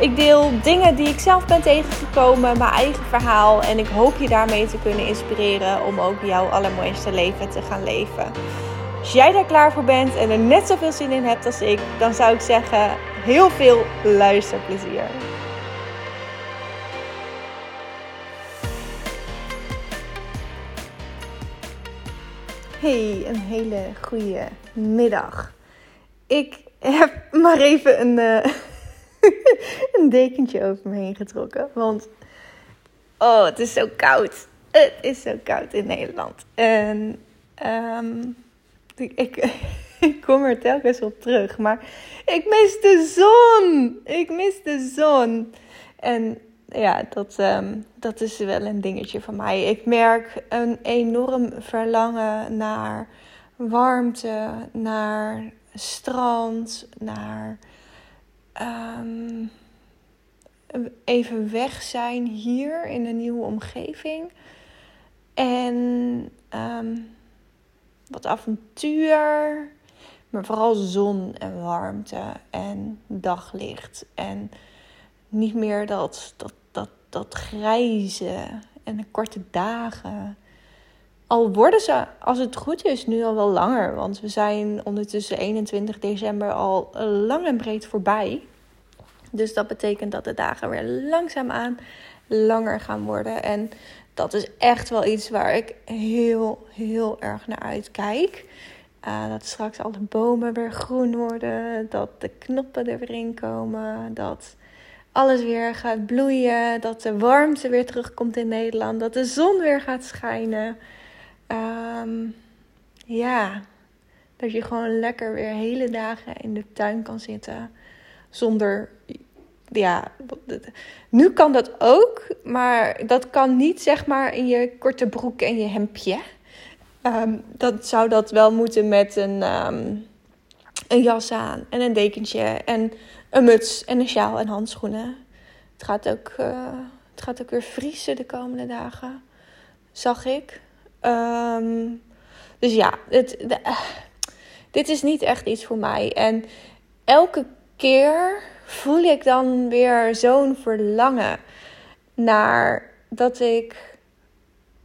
Ik deel dingen die ik zelf ben tegengekomen, mijn eigen verhaal. En ik hoop je daarmee te kunnen inspireren om ook jouw allermooiste leven te gaan leven. Als jij daar klaar voor bent en er net zoveel zin in hebt als ik, dan zou ik zeggen: heel veel luisterplezier. Hey, een hele goede middag. Ik heb maar even een. Uh... een dekentje over me heen getrokken. Want, oh, het is zo koud. Het is zo koud in Nederland. En um, ik, ik, kom er telkens op terug. Maar ik mis de zon. Ik mis de zon. En ja, dat, um, dat is wel een dingetje van mij. Ik merk een enorm verlangen naar warmte, naar strand, naar um, even weg zijn hier in een nieuwe omgeving. En um, wat avontuur. Maar vooral zon en warmte en daglicht. En niet meer dat, dat, dat, dat grijze en de korte dagen. Al worden ze, als het goed is, nu al wel langer. Want we zijn ondertussen 21 december al lang en breed voorbij. Dus dat betekent dat de dagen weer langzaamaan langer gaan worden. En dat is echt wel iets waar ik heel, heel erg naar uitkijk. Uh, dat straks alle bomen weer groen worden. Dat de knoppen er weer in komen. Dat alles weer gaat bloeien. Dat de warmte weer terugkomt in Nederland. Dat de zon weer gaat schijnen. Um, ja, dat je gewoon lekker weer hele dagen in de tuin kan zitten. Zonder, ja, nu kan dat ook, maar dat kan niet zeg maar in je korte broek en je hemdje. Um, dat zou dat wel moeten met een, um, een jas aan en een dekentje en een muts en een sjaal en handschoenen. Het gaat ook, uh, het gaat ook weer vriezen de komende dagen, zag ik. Um, dus ja, het, dit is niet echt iets voor mij. En elke keer voel ik dan weer zo'n verlangen naar dat ik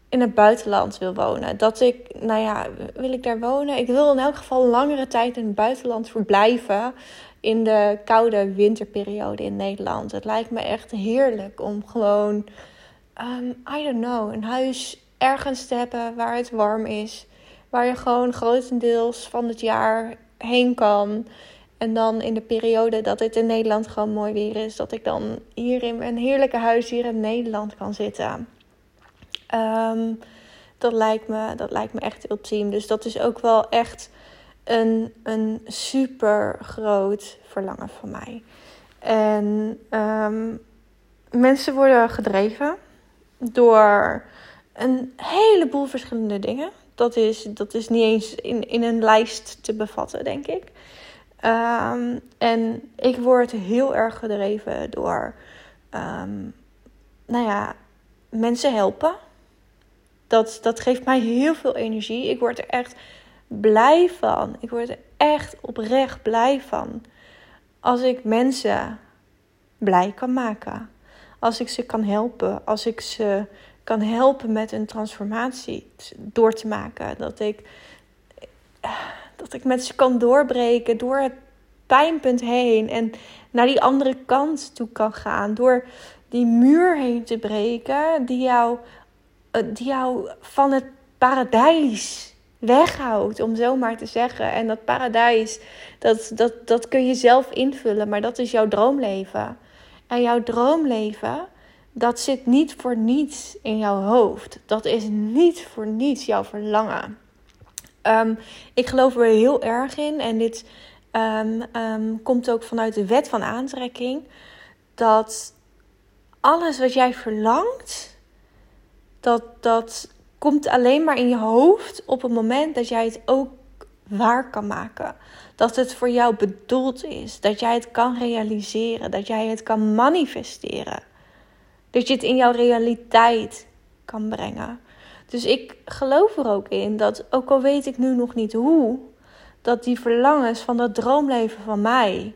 in het buitenland wil wonen. Dat ik, nou ja, wil ik daar wonen? Ik wil in elk geval langere tijd in het buitenland verblijven. In de koude winterperiode in Nederland. Het lijkt me echt heerlijk om gewoon, um, I don't know, een huis ergens te hebben waar het warm is. Waar je gewoon grotendeels van het jaar heen kan. En dan in de periode dat het in Nederland gewoon mooi weer is, dat ik dan hier in mijn heerlijke huis hier in Nederland kan zitten. Um, dat, lijkt me, dat lijkt me echt ultiem. Dus dat is ook wel echt een, een super groot verlangen van mij. En um, mensen worden gedreven door een heleboel verschillende dingen. Dat is, dat is niet eens in, in een lijst te bevatten, denk ik. Um, en ik word heel erg gedreven door, um, nou ja, mensen helpen. Dat, dat geeft mij heel veel energie. Ik word er echt blij van. Ik word er echt oprecht blij van. Als ik mensen blij kan maken. Als ik ze kan helpen. Als ik ze kan helpen met een transformatie door te maken. Dat ik, dat ik met ze kan doorbreken door het pijnpunt heen en naar die andere kant toe kan gaan. Door die muur heen te breken die jou, eh, die jou van het paradijs weghoudt, om zo maar te zeggen. En dat paradijs, dat, dat, dat kun je zelf invullen, maar dat is jouw droomleven. En jouw droomleven, dat zit niet voor niets in jouw hoofd. Dat is niet voor niets jouw verlangen. Um, ik geloof er heel erg in en dit um, um, komt ook vanuit de wet van aantrekking. Dat alles wat jij verlangt, dat, dat komt alleen maar in je hoofd op het moment dat jij het ook waar kan maken. Dat het voor jou bedoeld is. Dat jij het kan realiseren. Dat jij het kan manifesteren. Dat je het in jouw realiteit kan brengen. Dus ik geloof er ook in dat, ook al weet ik nu nog niet hoe, dat die verlangens van dat droomleven van mij,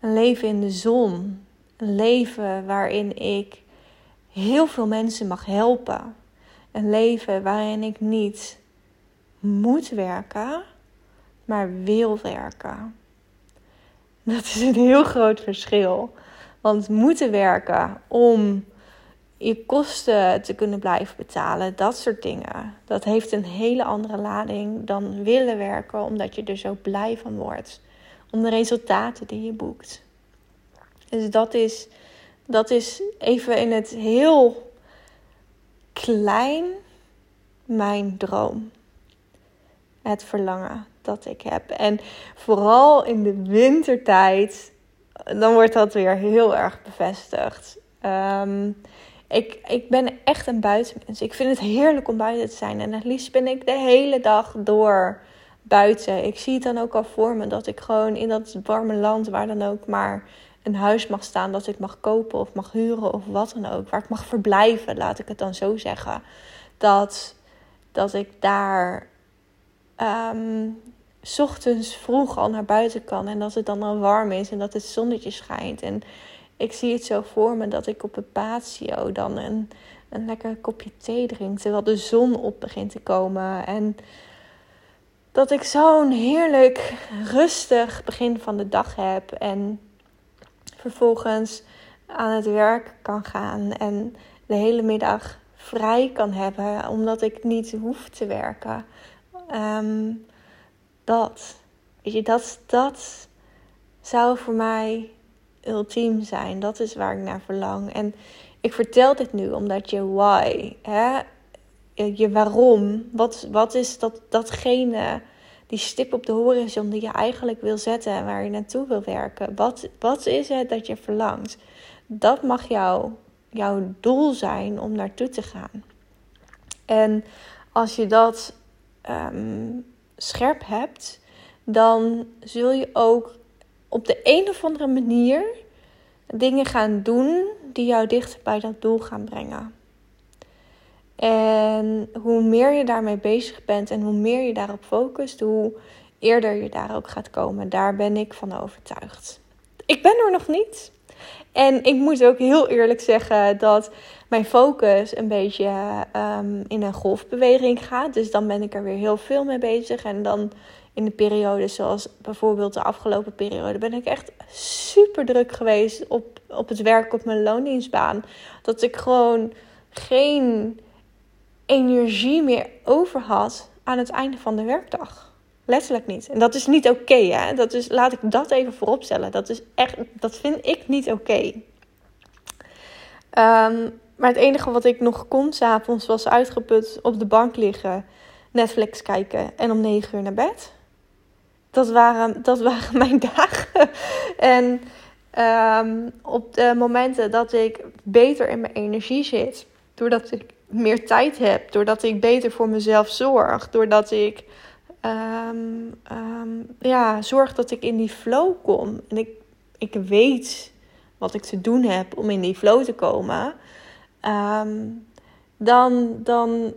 een leven in de zon, een leven waarin ik heel veel mensen mag helpen, een leven waarin ik niet moet werken, maar wil werken. Dat is een heel groot verschil. Want moeten werken om je kosten te kunnen blijven betalen, dat soort dingen. Dat heeft een hele andere lading dan willen werken, omdat je er zo blij van wordt. Om de resultaten die je boekt. Dus dat is, dat is even in het heel klein mijn droom. Het verlangen dat ik heb. En vooral in de wintertijd, dan wordt dat weer heel erg bevestigd. Um, ik, ik ben echt een buitenmens. Ik vind het heerlijk om buiten te zijn. En het liefst ben ik de hele dag door buiten. Ik zie het dan ook al voor me dat ik gewoon in dat warme land, waar dan ook maar een huis mag staan, dat ik mag kopen of mag huren of wat dan ook. Waar ik mag verblijven, laat ik het dan zo zeggen. Dat, dat ik daar um, ochtends vroeg al naar buiten kan. En dat het dan al warm is en dat het zonnetje schijnt. En ik zie het zo voor me dat ik op een patio dan een, een lekker kopje thee drink. Terwijl de zon op begint te komen. En dat ik zo'n heerlijk rustig begin van de dag heb. En vervolgens aan het werk kan gaan. En de hele middag vrij kan hebben. Omdat ik niet hoef te werken. Ehm, dat. Weet je, dat, dat zou voor mij ultiem zijn. Dat is waar ik naar verlang. En ik vertel dit nu omdat je why, hè? je waarom, wat, wat is dat, datgene, die stip op de horizon die je eigenlijk wil zetten en waar je naartoe wil werken. Wat, wat is het dat je verlangt? Dat mag jou, jouw doel zijn om naartoe te gaan. En als je dat ehm, scherp hebt, dan zul je ook op de een of andere manier dingen gaan doen die jou dichter bij dat doel gaan brengen. En hoe meer je daarmee bezig bent en hoe meer je daarop focust, hoe eerder je daar ook gaat komen. Daar ben ik van overtuigd. Ik ben er nog niet. En ik moet ook heel eerlijk zeggen dat mijn focus een beetje um, in een golfbeweging gaat. Dus dan ben ik er weer heel veel mee bezig. En dan in de periode, zoals bijvoorbeeld de afgelopen periode, ben ik echt super druk geweest op, op het werk op mijn loondienstbaan. Dat ik gewoon geen energie meer over had aan het einde van de werkdag. Letterlijk niet. En dat is niet oké, hè? Dat is, laat ik dat even vooropstellen. Dat is echt, dat vind ik niet oké. Ehm, maar het enige wat ik nog kon s'avonds was uitgeput op de bank liggen, Netflix kijken en om negen uur naar bed dat waren, dat waren mijn dagen. en ehm, op de momenten dat ik beter in mijn energie zit, doordat ik meer tijd heb, doordat ik beter voor mezelf zorg, doordat ik ehm, ehm, ja, zorg dat ik in die flow kom. En ik, ik weet wat ik te doen heb om in die flow te komen. dan, dan,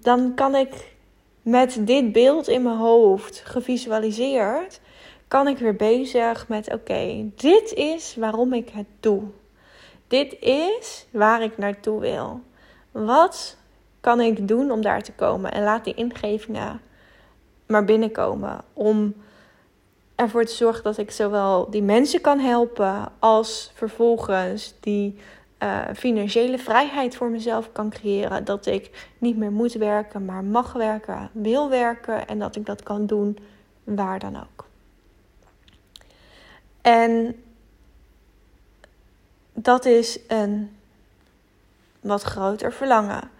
dan kan ik met dit beeld in mijn hoofd gevisualiseerd, kan ik weer bezig met: oké, dit is waarom ik het doe. Dit is waar ik naartoe wil. Wat kan ik doen om daar te komen? En laat die ingevingen maar binnenkomen. Om ervoor te zorgen dat ik zowel die mensen kan helpen als vervolgens die uh, financiële vrijheid voor mezelf kan creëren. Dat ik niet meer moet werken, maar mag werken, wil werken en dat ik dat kan doen waar dan ook. En dat is een wat groter verlangen.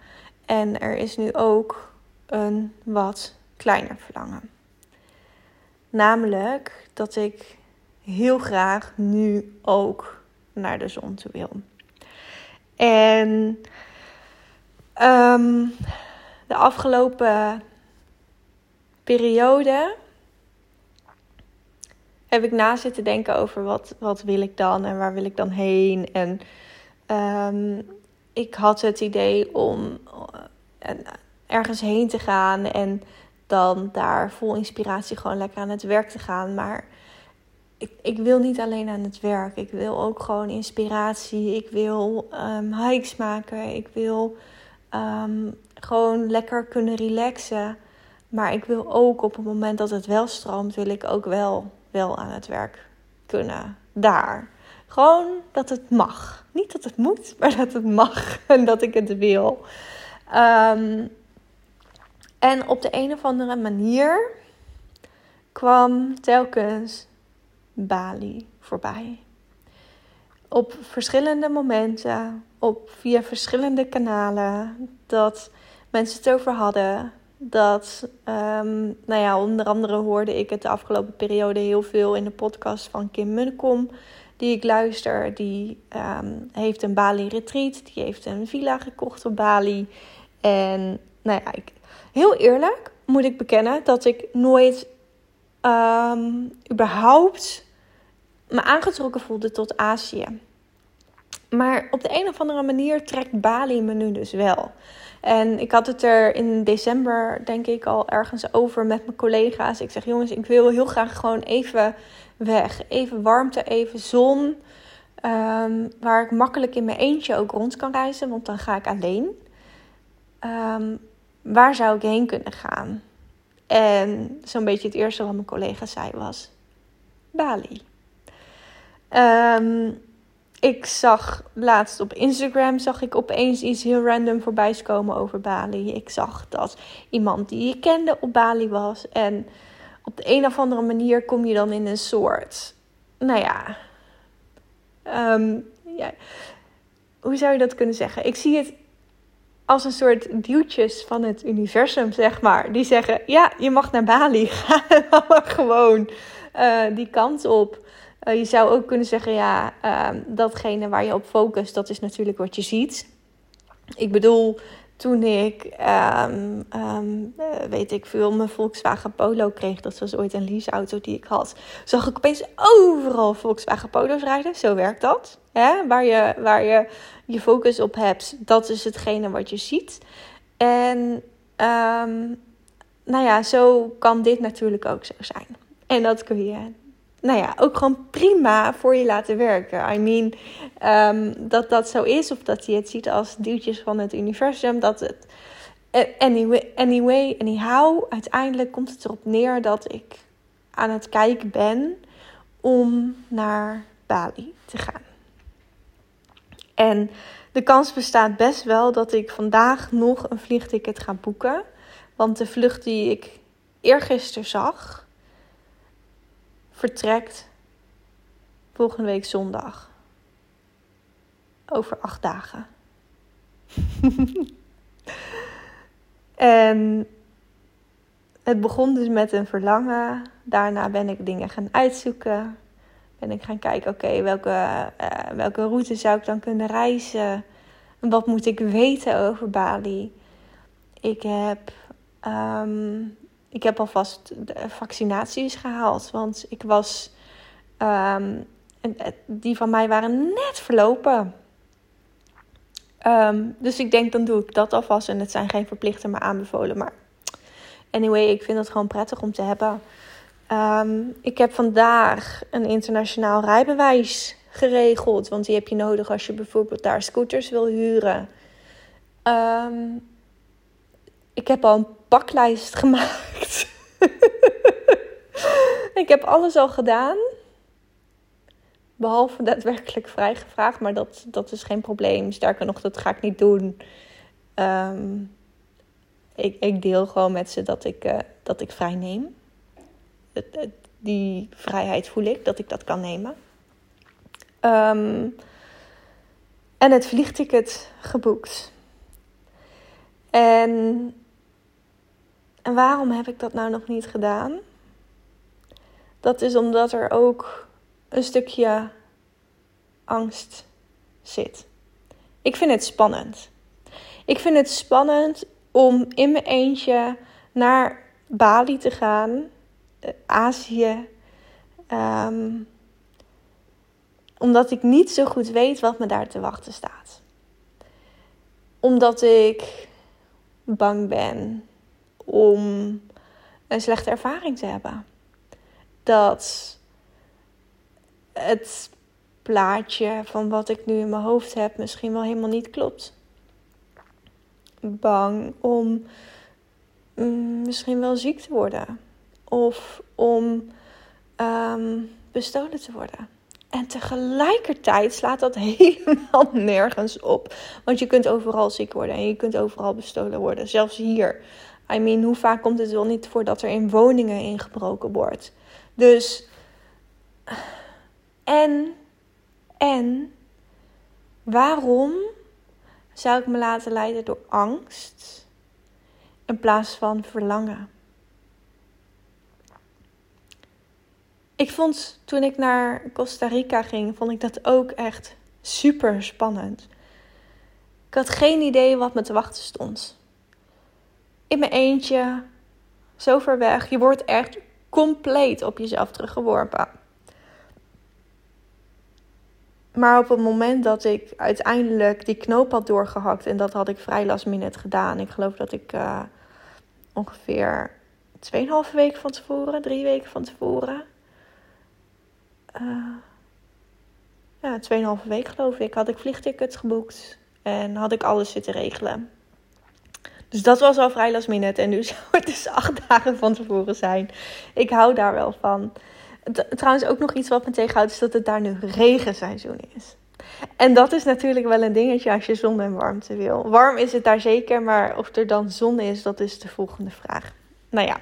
En er is nu ook een wat kleiner verlangen. Namelijk dat ik heel graag nu ook naar de zon toe wil. En ehm, de afgelopen periode heb ik na zitten denken over wat, wat wil ik dan en waar wil ik dan heen. En um, ik had het idee om uh, ergens heen te gaan en dan daar vol inspiratie gewoon lekker aan het werk te gaan. Maar ik, ik wil niet alleen aan het werk. Ik wil ook gewoon inspiratie. Ik wil um, hikes maken. Ik wil um, gewoon lekker kunnen relaxen. Maar ik wil ook op het moment dat het wel stroomt, wil ik ook wel, wel aan het werk kunnen. Daar. Gewoon dat het mag. Niet dat het moet, maar dat het mag en dat ik het wil. Um, en op de een of andere manier kwam telkens Bali voorbij. Op verschillende momenten, op, via verschillende kanalen, dat mensen het over hadden. Dat, um, nou ja, onder andere hoorde ik het de afgelopen periode heel veel in de podcast van Kim Munnekom, die ik luister. Die um, heeft een Bali retreat, die heeft een villa gekocht op Bali. En nou ja, ik, heel eerlijk moet ik bekennen dat ik nooit um, überhaupt me aangetrokken voelde tot Azië. Maar op de een of andere manier trekt Bali me nu dus wel. En ik had het er in december, denk ik, al ergens over met mijn collega's. Ik zeg: jongens, ik wil heel graag gewoon even weg. Even warmte, even zon. Um, waar ik makkelijk in mijn eentje ook rond kan reizen, want dan ga ik alleen. Um, waar zou ik heen kunnen gaan? En zo'n beetje het eerste wat mijn collega zei was Bali. Um, ik zag laatst op Instagram zag ik opeens iets heel random voorbij komen over Bali. Ik zag dat iemand die je kende op Bali was. En op de een of andere manier kom je dan in een soort. Nou ja. Um, ja hoe zou je dat kunnen zeggen? Ik zie het als een soort duwtjes van het universum, zeg maar. Die zeggen: Ja, je mag naar Bali. Ga maar gewoon uh, die kant op. Uh, je zou ook kunnen zeggen: Ja, uh, datgene waar je op focust, dat is natuurlijk wat je ziet. Ik bedoel, toen ik, um, um, weet ik veel, mijn Volkswagen Polo kreeg, dat was ooit een leaseauto die ik had, zag ik opeens overal Volkswagen Polo's rijden. Zo werkt dat. Hè? Waar, je, waar je je focus op hebt, dat is hetgene wat je ziet. En nou ja, zo kan dit natuurlijk ook zo zijn. En dat kun je nou ja, ook gewoon prima voor je laten werken. I mean, um, dat dat zo is, of dat je het ziet als duwtjes van het universum, dat het. Eh, anyway, anyway, anyhow, uiteindelijk komt het erop neer dat ik aan het kijken ben om naar Bali te gaan. En de kans bestaat best wel dat ik vandaag nog een vliegticket ga boeken. Want de vlucht die ik eergisteren zag, vertrekt volgende week zondag. Over acht dagen. en het begon dus met een verlangen. Daarna ben ik dingen gaan uitzoeken. Ben ik gaan kijken, oké, welke, uh, welke route zou ik dan kunnen reizen? Wat moet ik weten over Bali? Ik heb um, ik heb alvast vaccinaties gehaald. Want ik was. Um, die van mij waren net verlopen. Um, dus ik denk, dan doe ik dat alvast. En het zijn geen verplichte, maar aanbevolen. Maar anyway, ik vind het gewoon prettig om te hebben. Um, ik heb vandaag een internationaal rijbewijs geregeld. Want die heb je nodig als je bijvoorbeeld daar scooters wil huren. Um, ik heb al een paklijst gemaakt. ik heb alles al gedaan. Behalve daadwerkelijk vrijgevraagd. Maar dat, dat is geen probleem. Sterker nog, dat ga ik niet doen. Um, ik, ik deel gewoon met ze dat ik, uh, dat ik vrij neem. Die vrijheid voel ik, dat ik dat kan nemen. Um, en het vliegticket geboekt. En en waarom heb ik dat nou nog niet gedaan? Dat is omdat er ook een stukje angst zit. Ik vind het spannend. Ik vind het spannend om in mijn eentje naar Bali te gaan, eh, Azië. Ehm, omdat ik niet zo goed weet wat me daar te wachten staat. Omdat ik bang ben om een slechte ervaring te hebben. Dat het plaatje van wat ik nu in mijn hoofd heb misschien wel helemaal niet klopt. Bang om mm, misschien wel ziek te worden. Of om ehm, bestolen te worden. En tegelijkertijd slaat dat helemaal nergens op. Want je kunt overal ziek worden en je kunt overal bestolen worden. Zelfs hier. I mean, hoe vaak komt het wel niet voor dat er in woningen ingebroken wordt? Dus. En. En. Waarom zou ik me laten leiden door angst in plaats van verlangen? Ik vond toen ik naar Costa Rica ging, vond ik dat ook echt super spannend. Ik had geen idee wat me te wachten stond. In mijn eentje, zo ver weg. Je wordt echt compleet op jezelf teruggeworpen. Maar op het moment dat ik uiteindelijk die knoop had doorgehakt, en dat had ik vrij last minute gedaan. Ik geloof dat ik uh, ongeveer 2,5 weken van tevoren, drie weken van tevoren, uh, ja, 2,5 week geloof ik, had ik vliegtickets geboekt. En had ik alles zitten regelen. Dus dat was al vrij last minute. En nu zou het dus acht dagen van tevoren zijn. Ik hou daar wel van. Trouwens, ook nog iets wat me tegenhoudt, is dat het daar nu regenseizoen is. En dat is natuurlijk wel een dingetje als je zon en warmte wil. Warm is het daar zeker, maar of er dan zon is, dat is de volgende vraag. Nou ja,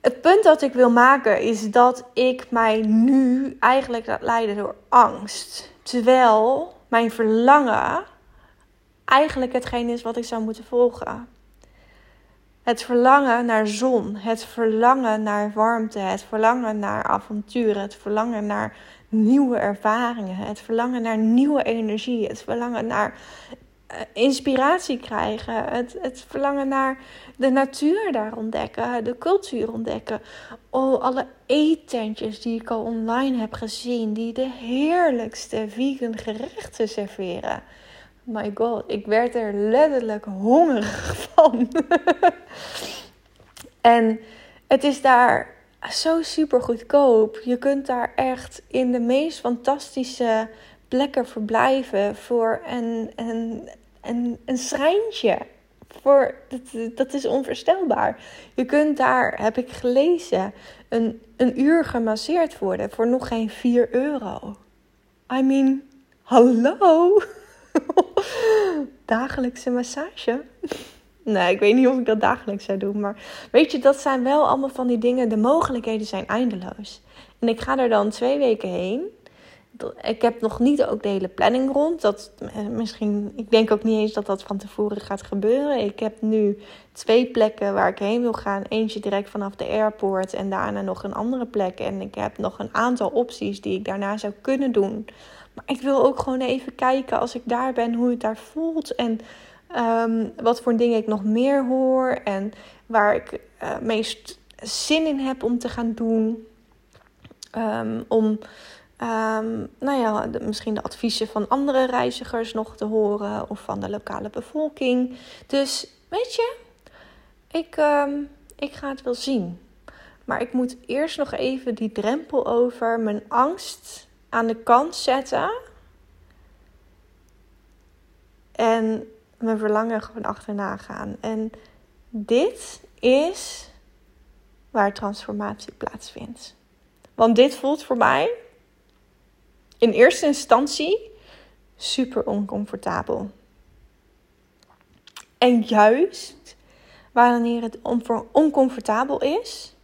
het punt dat ik wil maken is dat ik mij nu eigenlijk laat leiden door angst. Terwijl mijn verlangen eigenlijk hetgeen is wat ik zou moeten volgen. Het verlangen naar zon, het verlangen naar warmte, het verlangen naar avonturen, het verlangen naar nieuwe ervaringen, het verlangen naar nieuwe energie, het verlangen naar eh, inspiratie krijgen. Het, het verlangen naar de natuur daar ontdekken, de cultuur ontdekken. Oh, alle eetentjes die ik al online heb gezien, die de heerlijkste vegan gerechten serveren. My god, ik werd er letterlijk hongerig van. en het is daar zo super goedkoop. Je kunt daar echt in de meest fantastische plekken verblijven voor een, een, een, een schrijntje. Voor, dat, dat is onvoorstelbaar. Je kunt daar, heb ik gelezen, een, een uur gemasseerd worden voor nog geen 4 euro. I mean, hallo? Dagelijkse massage? Nee, ik weet niet of ik dat dagelijks zou doen. Maar weet je, dat zijn wel allemaal van die dingen. De mogelijkheden zijn eindeloos. En ik ga er dan twee weken heen ik heb nog niet ook de hele planning rond. Dat, eh, misschien, ik denk ook niet eens dat dat van tevoren gaat gebeuren. Ik heb nu twee plekken waar ik heen wil gaan. Eentje direct vanaf de airport en daarna nog een andere plek. En ik heb nog een aantal opties die ik daarna zou kunnen doen. Maar ik wil ook gewoon even kijken als ik daar ben hoe het daar voelt. En ehm, wat voor dingen ik nog meer hoor. En waar ik uh, meest zin in heb om te gaan doen. Um, om Um, nou ja, misschien de adviezen van andere reizigers nog te horen of van de lokale bevolking. Dus weet je, ik, um, ik ga het wel zien. Maar ik moet eerst nog even die drempel over mijn angst aan de kant zetten. En mijn verlangen gewoon achterna gaan. En dit is waar transformatie plaatsvindt. Want dit voelt voor mij in eerste instantie super oncomfortabel. En juist wanneer het oncomfortabel is,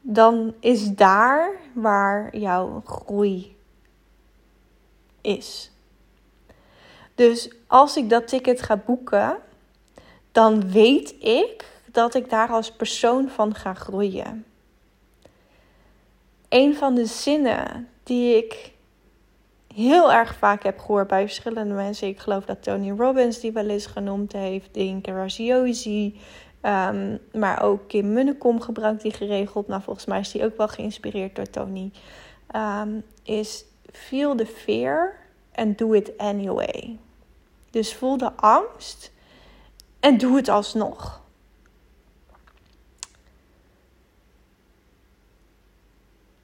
dan is daar waar jouw groei is. Dus als ik dat ticket ga boeken, dan weet ik dat ik daar als persoon van ga groeien. Een van de zinnen die ik heel erg vaak heb gehoord bij verschillende mensen. Ik geloof dat Tony Robbins die wel eens genoemd heeft. Dinka Raziosi. Um, maar ook Kim Munnekom gebruikt die geregeld. Nou, volgens mij is die ook wel geïnspireerd door Tony. Um, is feel the fear and do it anyway. Dus voel de angst en doe het alsnog.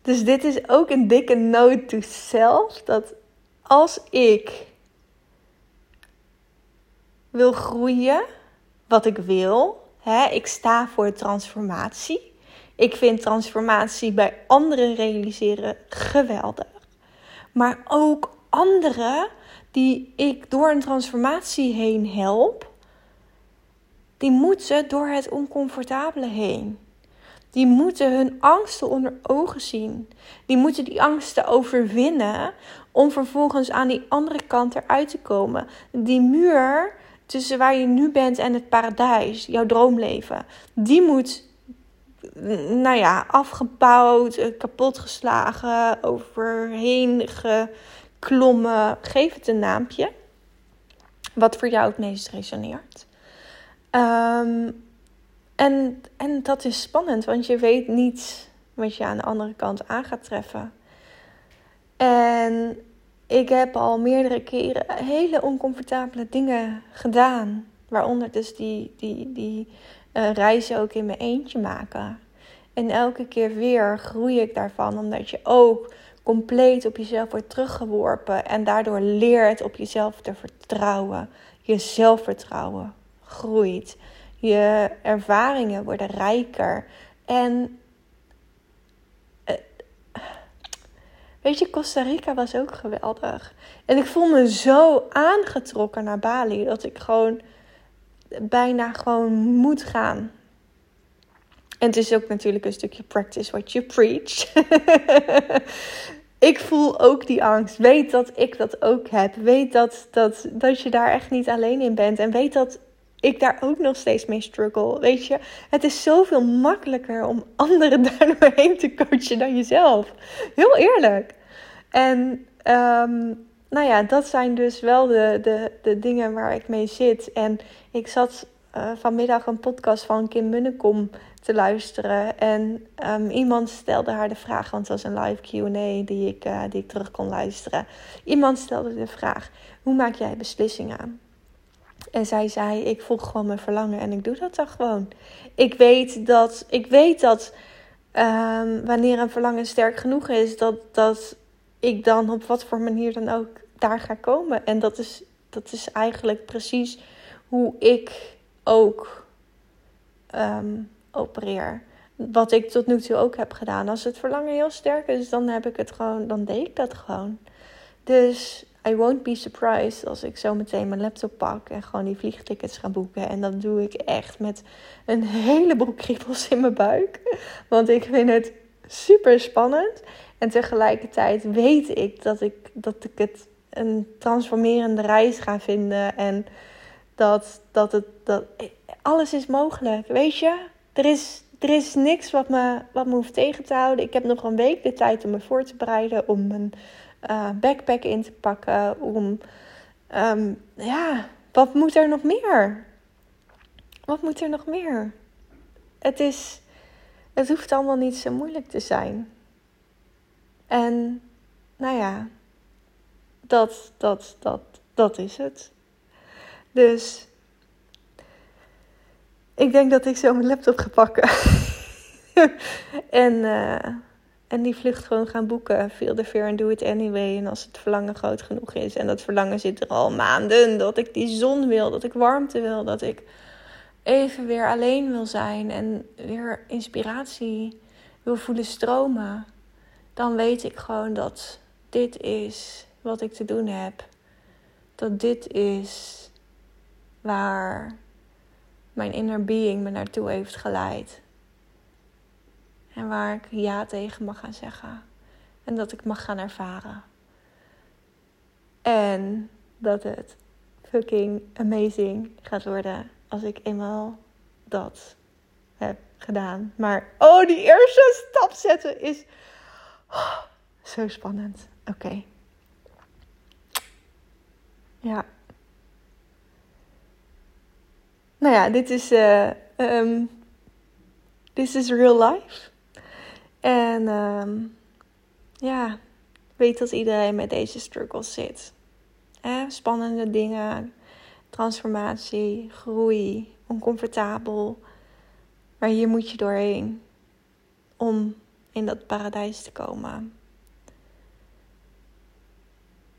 Dus dit is ook een dikke note to self. Dat als ik wil groeien, wat ik wil, hè, ik sta voor transformatie. Ik vind transformatie bij anderen realiseren geweldig. Maar ook anderen die ik door een transformatie heen help, die moeten door het oncomfortabele heen. Die moeten hun angsten onder ogen zien. Die moeten die angsten overwinnen om vervolgens aan die andere kant eruit te komen. Die muur tussen waar je nu bent en het paradijs, jouw droomleven, die moet, nou ja, afgebouwd, eh, kapotgeslagen, overheen geklommen. Geef het een naampje. Wat voor jou het meest resoneert. Um, en, en dat is spannend, want je weet niet wat je aan de andere kant aan gaat treffen. En ik heb al meerdere keren hele oncomfortabele dingen gedaan. Waaronder dus die, die, die uh, reizen ook in mijn eentje maken. En elke keer weer groei ik daarvan, omdat je ook compleet op jezelf wordt teruggeworpen. En daardoor leert op jezelf te vertrouwen. Je zelfvertrouwen groeit. Je ervaringen worden rijker. En weet je, Costa Rica was ook geweldig. En ik voel me zo aangetrokken naar Bali dat ik gewoon bijna gewoon moet gaan. En het is ook natuurlijk een stukje practice what you preach. ik voel ook die angst. Weet dat ik dat ook heb. Weet dat, dat, dat je daar echt niet alleen in bent. En weet dat ik daar ook nog steeds mee struggle. Weet je, het is zoveel makkelijker om anderen daar doorheen te coachen dan jezelf. Heel eerlijk. En um, nou ja, dat zijn dus wel de, de, de dingen waar ik mee zit. En ik zat uh, vanmiddag een podcast van Kim Munnekom te luisteren. En um, iemand stelde haar de vraag, want het was een live QA die, ik, uh, die ik terug kon luisteren. Iemand stelde de vraag: hoe maak jij beslissingen? En zij zei: Ik volg gewoon mijn verlangen en ik doe dat dan gewoon. Ik weet dat, ik weet dat um, wanneer een verlangen sterk genoeg is, dat, dat ik dan op wat voor manier dan ook daar ga komen. En dat is, dat is eigenlijk precies hoe ik ook um, opereer. Wat ik tot nu toe ook heb gedaan. Als het verlangen heel sterk is, dan heb ik het gewoon, dan deed ik dat gewoon. Dus I won't be surprised als ik zo meteen mijn laptop pak en gewoon die vliegtickets ga boeken. En dat doe ik echt met een heleboel kriebels in mijn buik. Want ik vind het super spannend. En tegelijkertijd weet ik dat ik, dat ik het een transformerende reis ga vinden. En dat, dat het. Dat, alles is mogelijk. Weet je? Er is, er is niks wat me, wat me hoeft tegen te houden. Ik heb nog een week de tijd om me voor te bereiden. Om mijn uh, backpack in te pakken. Om, um, ja, wat moet er nog meer? Wat moet er nog meer? Het is, het hoeft allemaal niet zo moeilijk te zijn. En, nou ja, dat, dat, dat, dat is het. Dus, ik denk dat ik zo mijn laptop ga pakken. en, uh, en die vlucht gewoon gaan boeken. Feel the fear and do it anyway. En als het verlangen groot genoeg is. En dat verlangen zit er al maanden. Dat ik die zon wil. Dat ik warmte wil. Dat ik even weer alleen wil zijn. En weer inspiratie wil voelen stromen. Dan weet ik gewoon dat dit is wat ik te doen heb. Dat dit is waar mijn inner being me naartoe heeft geleid. En waar ik ja tegen mag gaan zeggen. En dat ik mag gaan ervaren. En dat het fucking amazing gaat worden als ik eenmaal dat heb gedaan. Maar oh, die eerste stap zetten is oh, zo spannend. Oké. Ja. Nou ja, dit is, uh, um, this is real life. En um, ja, weet dat iedereen met deze struggles zit. Eh, spannende dingen, transformatie, groei, oncomfortabel. Maar hier moet je doorheen om in dat paradijs te komen.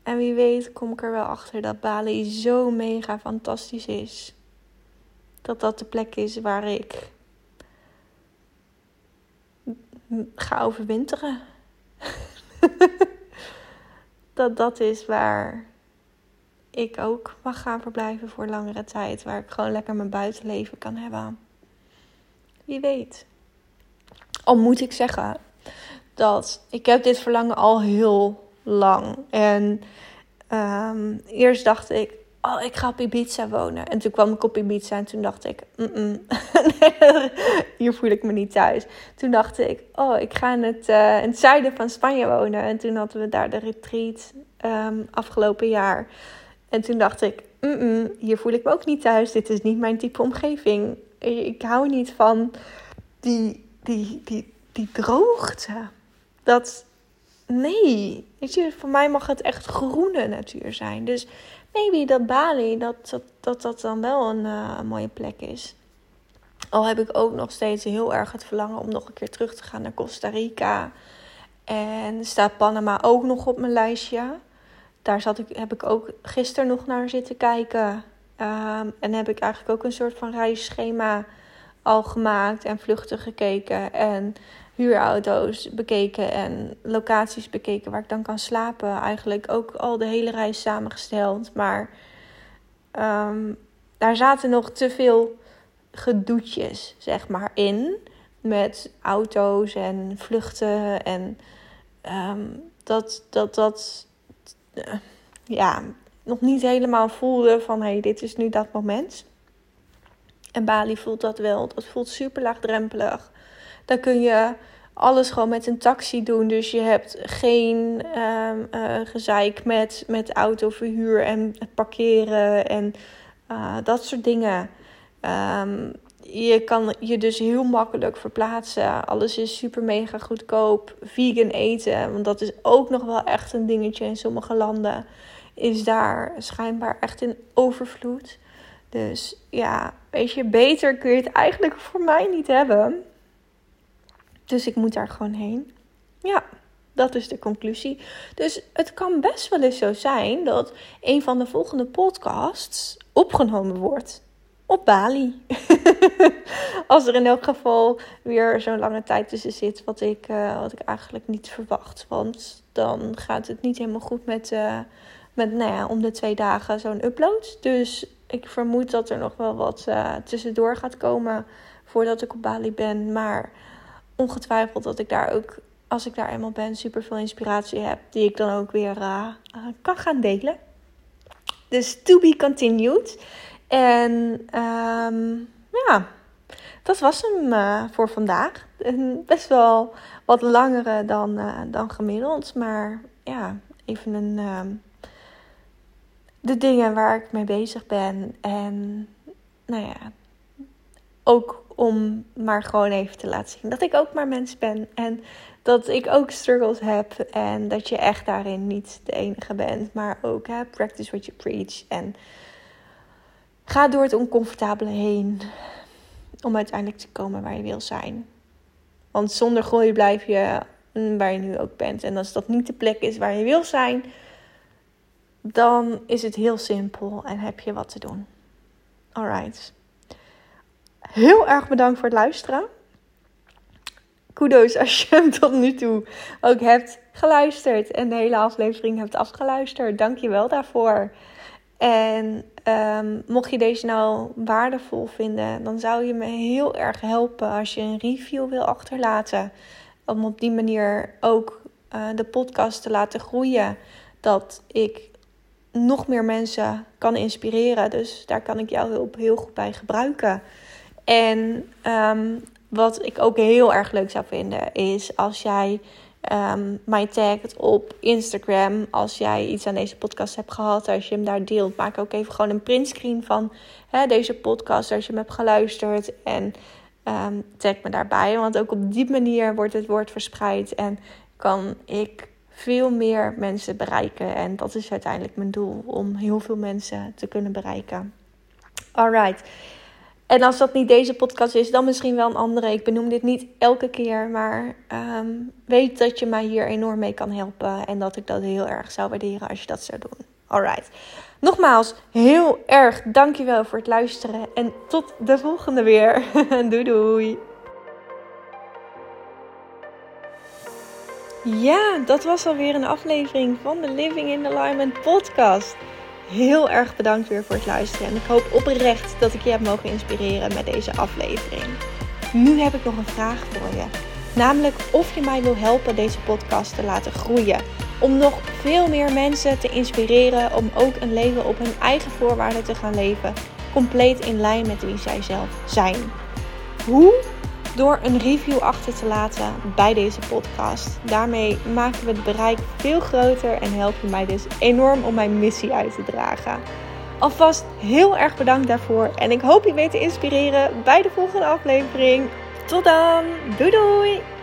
En wie weet kom ik er wel achter dat Bali zo mega fantastisch is. Dat dat de plek is waar ik ga overwinteren. dat dat is waar ik ook mag gaan verblijven voor langere tijd. Waar ik gewoon lekker mijn buitenleven kan hebben. Wie weet. Al moet ik zeggen dat ik heb dit verlangen al heel lang. En um, eerst dacht ik, oh, ik ga op Ibiza wonen. En toen kwam ik op Ibiza en toen dacht ik, hier voel ik me niet thuis. Toen dacht ik, oh, ik ga in het, uh, in het zuiden van Spanje wonen. En toen hadden we daar de retreat um, afgelopen jaar. En toen dacht ik, hier voel ik me ook niet thuis. Dit is niet mijn type omgeving. Ik hou niet van die, die, die, die droogte. Dat, nee. Voor mij mag het echt groene natuur zijn. Dus maybe dat Bali, dat dat, dat, dat dan wel een, uh, een mooie plek is. Al heb ik ook nog steeds heel erg het verlangen om nog een keer terug te gaan naar Costa Rica. En staat Panama ook nog op mijn lijstje. Daar zat ik, heb ik ook gisteren nog naar zitten kijken. Um, en heb ik eigenlijk ook een soort van reisschema al gemaakt en vluchten gekeken. En huurauto's bekeken en locaties bekeken waar ik dan kan slapen. Eigenlijk ook al de hele reis samengesteld. Maar um, daar zaten nog te veel gedoetjes, zeg maar, in. Met auto's en vluchten. En um, dat dat, dat uh, ja, nog niet helemaal voelde van hé, hey, dit is nu dat moment. En Bali voelt dat wel. Dat voelt super laagdrempelig. Dan kun je alles gewoon met een taxi doen. Dus je hebt geen um, uh, gezeik met, met autoverhuur en het parkeren en uh, dat soort dingen. Um, je kan je dus heel makkelijk verplaatsen. Alles is super mega goedkoop. Vegan eten, want dat is ook nog wel echt een dingetje in sommige landen. Is daar schijnbaar echt in overvloed. Dus ja, weet je, beter kun je het eigenlijk voor mij niet hebben. Dus ik moet daar gewoon heen. Ja, dat is de conclusie. Dus het kan best wel eens zo zijn dat een van de volgende podcasts opgenomen wordt op Bali. Als er in elk geval weer zo'n lange tijd tussen zit, wat ik, uh, wat ik eigenlijk niet verwacht. Want dan gaat het niet helemaal goed met, uh, met nou ja, om de twee dagen zo'n upload. Dus ik vermoed dat er nog wel wat uh, tussendoor gaat komen voordat ik op Bali ben. Maar ongetwijfeld dat ik daar ook, als ik daar eenmaal ben, super veel inspiratie heb. Die ik dan ook weer kan gaan delen. Dus to be continued. En um, ja, dat was hem uh, voor vandaag. best wel wat langere dan, dan gemiddeld. Maar ja, even een. Uh, de dingen waar ik mee bezig ben. En nou ja, ook om maar gewoon even te laten zien dat ik ook maar mens ben. En dat ik ook struggles heb. En dat je echt daarin niet de enige bent. Maar ook hè, practice what you preach. En Ga door het oncomfortabele heen om uiteindelijk te komen waar je wil zijn. Want zonder groei blijf je waar je nu ook bent. En als dat niet de plek is waar je wil zijn, dan is het heel simpel en heb je wat te doen. Alright. Heel erg bedankt voor het luisteren. Kudos als je hem tot nu toe ook hebt geluisterd en de hele aflevering hebt afgeluisterd. Dank je wel daarvoor. En um, mocht je deze nou waardevol vinden, dan zou je me heel erg helpen als je een review wil achterlaten. Om op die manier ook uh, de podcast te laten groeien. Dat ik nog meer mensen kan inspireren. Dus daar kan ik jouw hulp heel goed bij gebruiken. En um, wat ik ook heel erg leuk zou vinden, is als jij um, mij tagt op Instagram als jij iets aan deze podcast hebt gehad. Als je hem daar deelt, maak ook even gewoon een printscreen van hè, deze podcast als je hem hebt geluisterd. En um, tag me daarbij, want ook op die manier wordt het woord verspreid en kan ik veel meer mensen bereiken. En dat is uiteindelijk mijn doel, om heel veel mensen te kunnen bereiken. Alright. En als dat niet deze podcast is, dan misschien wel een andere. Ik benoem dit niet elke keer, maar um, weet dat je mij hier enorm mee kan helpen. En dat ik dat heel erg zou waarderen als je dat zou doen. Alright. Nogmaals, heel erg dankjewel voor het luisteren. En tot de volgende weer. doei doei. Ja, dat was alweer een aflevering van de Living in Alignment podcast. Heel erg bedankt weer voor het luisteren. En ik hoop oprecht dat ik je heb mogen inspireren met deze aflevering. Nu heb ik nog een vraag voor je. Namelijk of je mij wil helpen deze podcast te laten groeien. Om nog veel meer mensen te inspireren om ook een leven op hun eigen voorwaarden te gaan leven. Compleet in lijn met wie zij zelf zijn. Hoe? Door een review achter te laten bij deze podcast. Daarmee maken we het bereik veel groter en help je mij dus enorm om mijn missie uit te dragen. Alvast heel erg bedankt daarvoor en ik hoop je weer te inspireren bij de volgende aflevering. Tot dan, doei doei!